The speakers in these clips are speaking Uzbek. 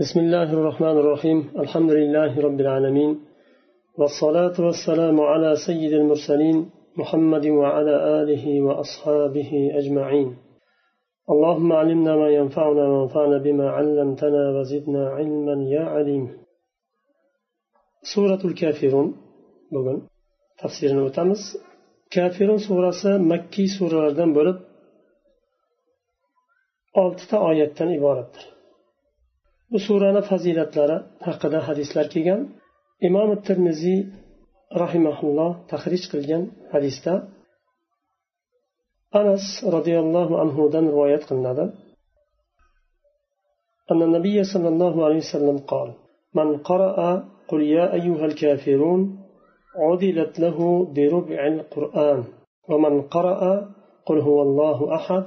بسم الله الرحمن الرحيم الحمد لله رب العالمين والصلاة والسلام على سيد المرسلين محمد وعلى آله وأصحابه أجمعين اللهم علمنا ما ينفعنا وانفعنا بما علمتنا وزدنا علما يا عليم سورة الكافرون بقول تفسير وتمس كافرون سورة مكي سورة بولب oltita oyatdan iboratdir. Bu surani fazilatlari haqida hadislar kelgan imom termiziy rahimaulloh tahrij qilgan hadisda anas roziyallohu anhudan rivoyat qilinadi أن النبي صلى الله عليه وسلم قال من قرأ قل يا أيها الكافرون عدلت له بربع القرآن ومن قرأ قل هو الله أحد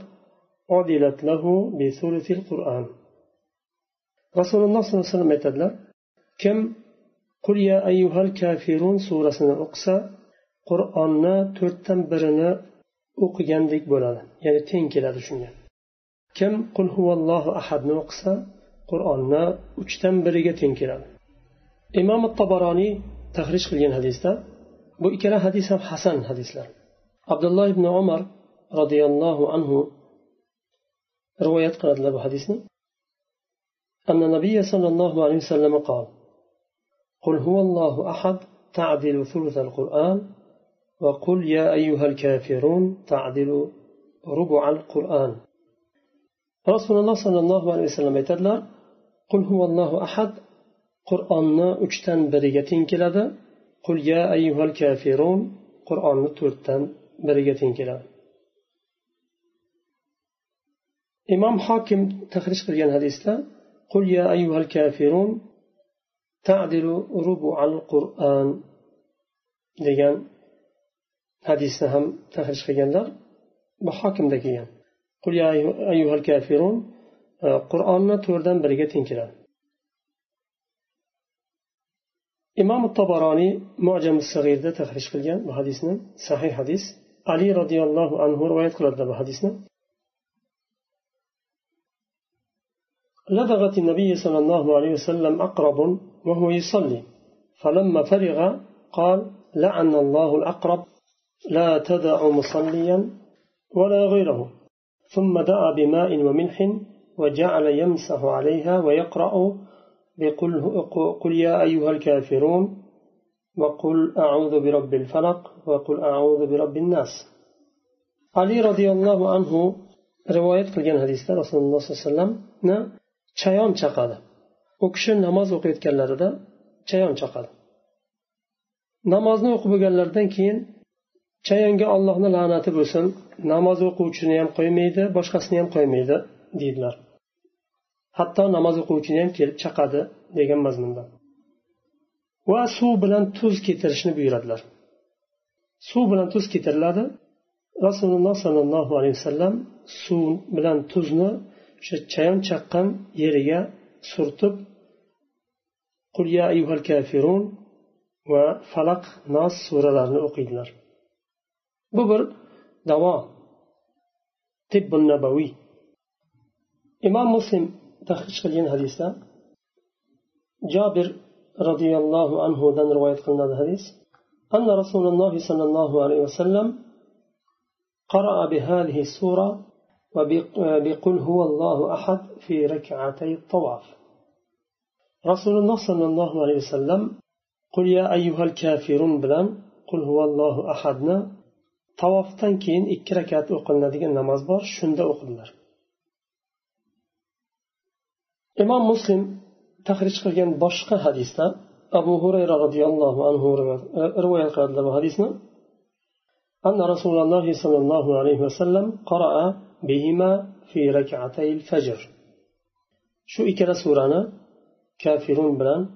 عدلت له بثلث القرآن rasululloh sollallohu alayhi vasallam aytadilar kim qul ya ayyuhal kafirun surasini o'qisa qur'onni to'rtdan birini o'qigandek bo'ladi ya'ni teng keladi shunga. Kim qul huvallohu ahadni o'qisa qur'onni uchdan biriga teng keladi. Imom tabaroniy tahrij qilgan hadisda bu ikkala hadis ham hasan hadislar. Abdulloh ibn umar roziyallohu anhu rivoyat qiladilar bu hadisni. أن النبي صلى الله عليه وسلم قال قل هو الله أحد تعدل ثلث القرآن وقل يا أيها الكافرون تعدل ربع القرآن. رسول الله صلى الله عليه وسلم يتدل قل هو الله أحد قرآننا أجتن بريتين كلاد قل يا أيها الكافرون قرآننا ترتن بريتين كلاد إمام حاكم تخرج قليلا هذه قل يا أيها الكافرون تعدل ربع القرآن degan hadisni ham tahrij qilganlar bu hokimda kelgan qul ya ayyuhal kafirun qur'onni to'rtdan biriga teng keladi imom tabaroniy mujam sag'irda tahrij qilgan bu hadisni sahih hadis ali roziyallohu anhu rivoyat qiladilar bu hadisni لدغت النبي صلى الله عليه وسلم أقرب وهو يصلي. فلما فرغ قال لعن الله الأقرب لا تدع مصليا ولا غيره. ثم دعا بماء وملح وجعل يمسح عليها ويقرأ بقل قل يا أيها الكافرون وقل أعوذ برب الفلق وقل أعوذ برب الناس. علي رضي الله عنه رواية قلنا حديث رسول الله صلى الله عليه وسلم chayon chaqadi. U kishi namoz o'qiyotganlarida chayon chaqadi. Namozni o'qib bo'lganlaridan keyin chayonga ollohni la'nati bo'lsin namoz o'quvchini ham qo'ymaydi boshqasini ham qo'ymaydi deydilar. Hatto namoz o'quvchini ham kelib chaqadi degan mazmunda. Va suv bilan tuz keltirishni buyuradilar. Suv bilan tuz keltiriladi rasululloh sollallohu alayhi vasallam suv bilan tuzni o'sha chayon chaqqan yeriga surtib qul ya ayyuhal kafirun va falaq nos suralarini o'qiydilar bu bir davo tibbun nabaviy imom muslim tahrij qilgan hadisda jobir roziyallohu anhudan rivoyat qilinadi hadis أن رسول الله صلى الله عليه وسلم قرأ بهذه السورة وبقل هو الله أحد في ركعتي الطواف رسول الله صلى الله عليه وسلم قل يا أيها الكافرون بلان قل هو الله أحدنا tavofdan keyin ikki rakat o'qilinadigan namoz bor shunda o'qidilar imom muslim tahrij qilgan boshqa hadisda abu hurayra roziyallohu anhu rivoyat qiladilar bu hadisni أن رسول الله صلى الله عليه وسلم قرأ بهما في ركعتي الفجر. شو إكرا سورانا؟ كافرون بلان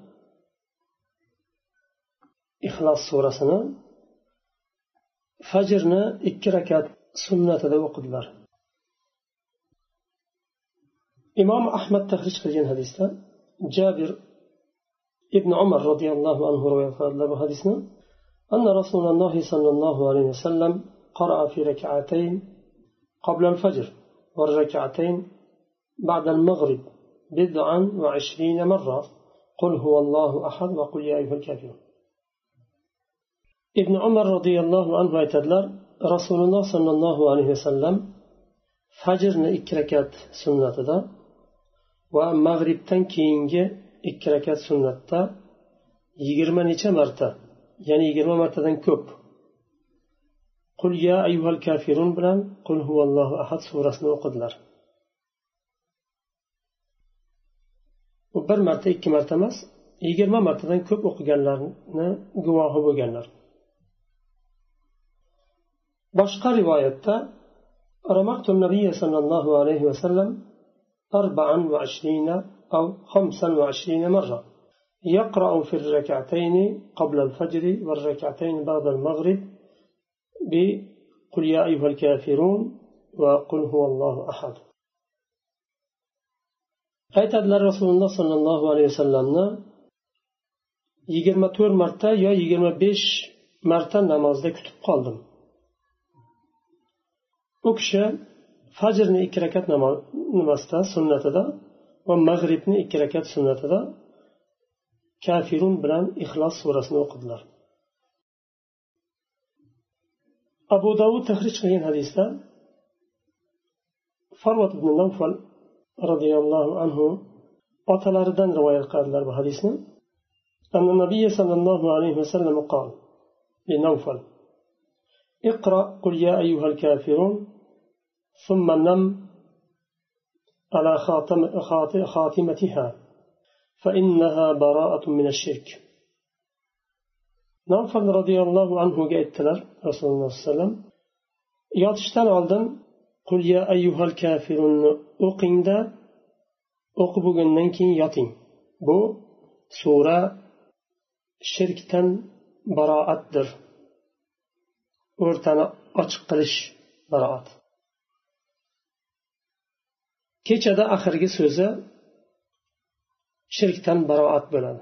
إخلاص سورة سنة فجرنا إكرا كات سنة ذو قدر إمام أحمد تخرج خلجين حديثة. جابر ابن عمر رضي الله عنه روي الله حديثنا. أن رسول الله صلى الله عليه وسلم قرأ في ركعتين قبل الفجر والركعتين بعد المغرب بضعا وعشرين مرة قل هو الله أحد وقل يا أيها الكافرون ابن عمر رضي الله عنه aytadilar rasululloh sollallohu alayhi vasallam fajrni ikki rakat sunnatida va mag'ribdan keyingi ikki rakat sunnatda yigirma necha marta ya'ni yigirma martadan ko'p qul ya ayyuhal kafirun bilan qul huvallohu ahad surasini o'qidilar u bir marta ikki marta emas yigirma martadan ko'p o'qiganlarni guvohi bo'lganlar boshqa rivoyatda رمقت النبي صلى الله عليه وسلم أربعا وعشرين أو خمسا وعشرين مرة يقرأ في الركعتين قبل الفجر والركعتين بعد المغرب بقل يا أيها الكافرون وقل هو الله أحد aytadilar rasululloh sollallohu alayhi vasallamni yigirma to'rt marta yo yigirma besh marta namozda kutib qoldim u kishi fajrni ikki rakat nimasida sunnatida va mag'ribni ikki rakat sunnatida kafirun bilan ixlos surasini o'qidilar Abu davud tahrij qilgan hadisda farvat ibn navfal roziyallohu anhu otalaridan rivoyat qiladilar bu hadisni أن النبي صلى الله عليه وسلم قال لنوفل اقرأ قل يا أيها الكافرون ثم نم على خاتم خاتمتها فإنها براءة من الشرك navfal roziyallohu anhuga aytdilar rasululloh alayhi vasallam yotishdan oldin qul ya ayyuhal kafirunni o'qingda o'qib bo'lgandan keyin yoting. Bu sura shirkdan baroatdir. O'rtani ochiq qilish baroat. Kechada oxirgi so'zi shirkdan baroat bo'ladi.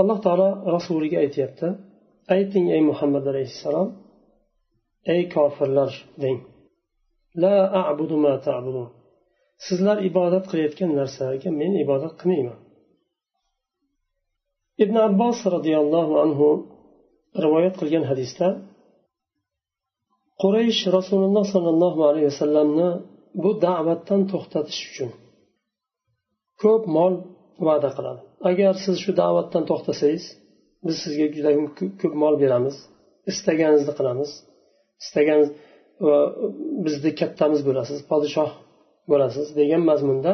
alloh taolo rasuliga aytyapti ayting ey muhammad alayhissalom ey kofirlar deng. La a'budu ma ta'budun. Sizlar ibodat qilayotgan narsaga men ibodat qilmayman. Ibn abbos roziyallohu anhu rivoyat qilgan hadisda quraysh rasululloh sollallohu alayhi vasallamni bu da'vatdan to'xtatish uchun ko'p mol va'da qiladi. Agar siz shu da'vatdan to'xtasangiz biz sizga juda ko'p mol beramiz. Istaganingizni qilamiz. Istagan va bizni kattamiz bo'lasiz podshoh bo'lasiz degan mazmunda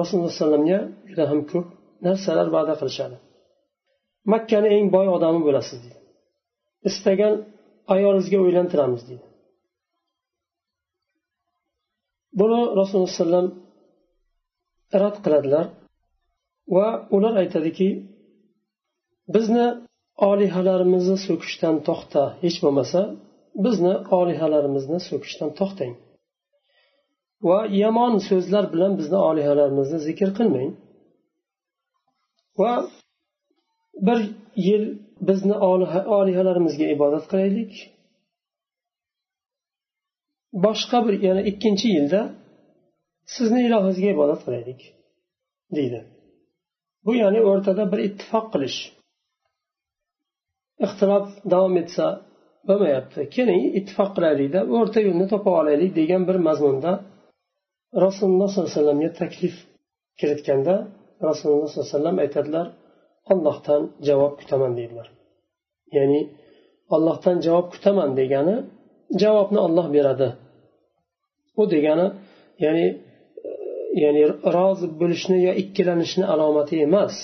rasululloh alayhivasallamga juda ham ko'p narsalar va'da qilishadi. Makkani eng boy odami bo'lasiz deydi. Istagan ayolingizga uylantiramiz deydi. Buni rasululloh alayhi vasallam rad qiladilar. Va ular aytadiki bizni olihalarimizni so'kishdan to'xta hech bo'lmasa bizni olihalarimizni so'kishdan to'xtang va yomon so'zlar bilan bizni olihalarimizni zikr qilmang. Va bir yil bizni olihalarimizga ibodat qilaylik. Boshqa bir yana ikkinchi yilda sizni ilohingizga ibodat qilaylik deydi. Bu ya'ni o'rtada bir ittifoq qilish. Ixtilof davom etsa bo'lmayapti. Keling ittifoq qilaylikda o'rta yo'lni topib olaylik degan bir mazmunda rasululloh sollallohu alayhi vasallamga taklif kiritganda rasululloh sollallohu alayhi vasallam aytadilar ollohdan javob kutaman deydilar. Ya'ni ollohdan javob kutaman degani javobni olloh beradi. U degani ya'ni ya'ni rozi bo'lishni yo ikkilanishni alomati emas.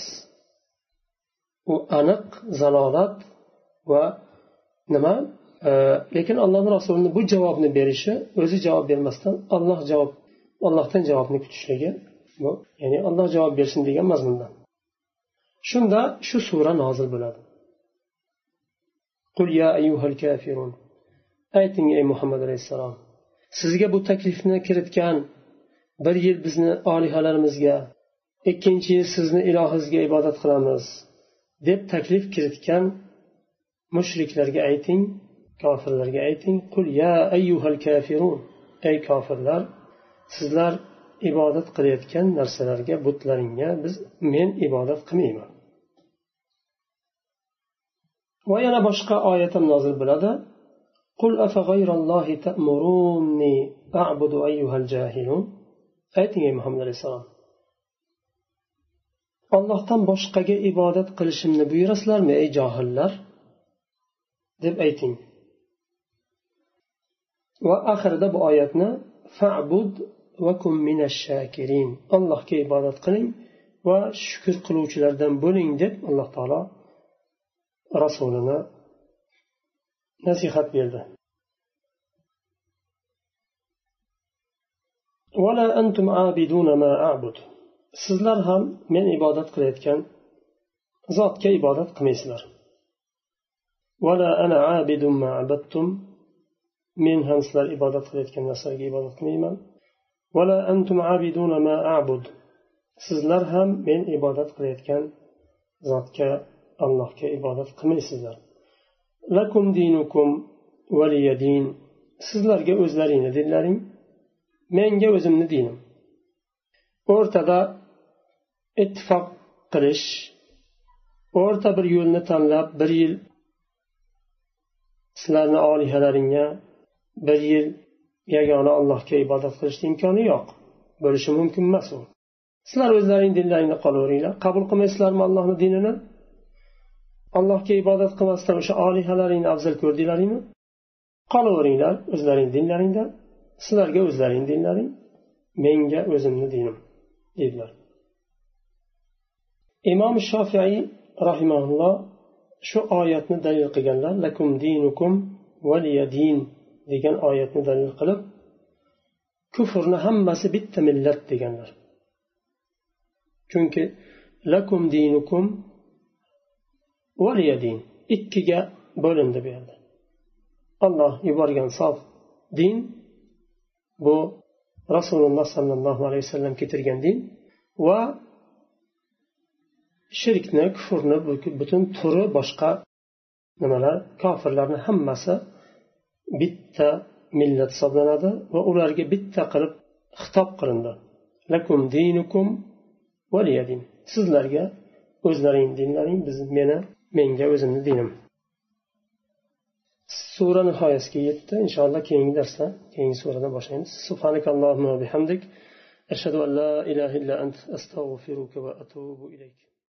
U aniq zalolat va nima? Ee, lekin allohni rasulini bu javobni berishi o'zi javob bermasdan olloh javob ollohdan javobni kutishligi bu ya'ni olloh javob bersin degan mazmunda. Shunda shu sura nozil bo'ladi. Qul ya ayyuhal kafirun ayting ey muhammad alayhissalom sizga bu taklifni kiritgan bir yil bizni olihalarimizga ikkinchi yil sizni ilohingizga ibodat qilamiz deb taklif kiritgan mushriklarga ayting kofirlarga ayting qul ya ayyuhal kafirun ey kofirlar sizlar ibodat qilayotgan narsalarga butlaringga biz men ibodat qilmayman va yana boshqa oyat ham nozil bo'ladi قل أفغير الله تأمروني أعبد أيها الجاهلون ayting ey muhammad alayhissalom. Ollohdan boshqaga ibodat qilishimni buyurasizlarmi ey johillar? Deb ayting. Va oxirida bu oyatni fabud vakum shakirin allohga ibodat qiling va shukur qiluvchilardan bo'ling deb alloh taolo rasulini nasihat berdi. ولا أنتم عابدون ما أعبد sizlar ham men ibodat qilayotgan zotga ibodat qilmaysizlar men ham sizlar ibodat qilayotgan narsalarga ibodat qilmayman sizlar ham men ibodat qilayotgan zotga allohga ibodat qilmaysizlar lakum dinukum valiyadin sizlarga o'zlaringni dinlaring Menga o'zimni dinim o'rtada ittifoq qilish o'rta bir yo'lni tanlab bir yil sizlarni olihalaringga bir yil yagona allohga ibodat qilishni imkoni yo'q. Bo'lishi mumkin emas u. Sizlar o'zlaring dinlaringda qolaveringlar. Qabul qilmaysizlarmi allohni dinini? Allohga ibodat qilmasdan o'sha olihalaringni afzal ko'rdinglaringmi qolaveringlar o'zlaring dinlaringda sizlarga o'zlaring dinlaring menga o'zimni dinim dedilar imom shofiy rahimaulloh shu oyatni dalil qilganlar lakum dinukum valiya din degan oyatni dalil qilib kufrni hammasi bitta millat deganlar. Chunki lakum dinukum valiya din ikkiga bo'lindi bu yerda. Olloh yuborgan sof din bu rasululloh sollallohu alayhi vasallam keltirgan din va shirkni kufrni butun turi boshqa nimalar kofirlarni hammasi bitta millat hisoblanadi va ularga bitta qilib xitob qilindi. Lakum dinukum valiyadin sizlarga o'zlaring dinlaring biz meni menga o'zimni dinim. Sura nihoyasiga yetdi. Inshaalloh keyingi darsda keyingi suradan boshlaymiz. Subhanakallohumma bihamdik. Ashhadu an la ilaha illa ant astag'firuka va atubu ilayk.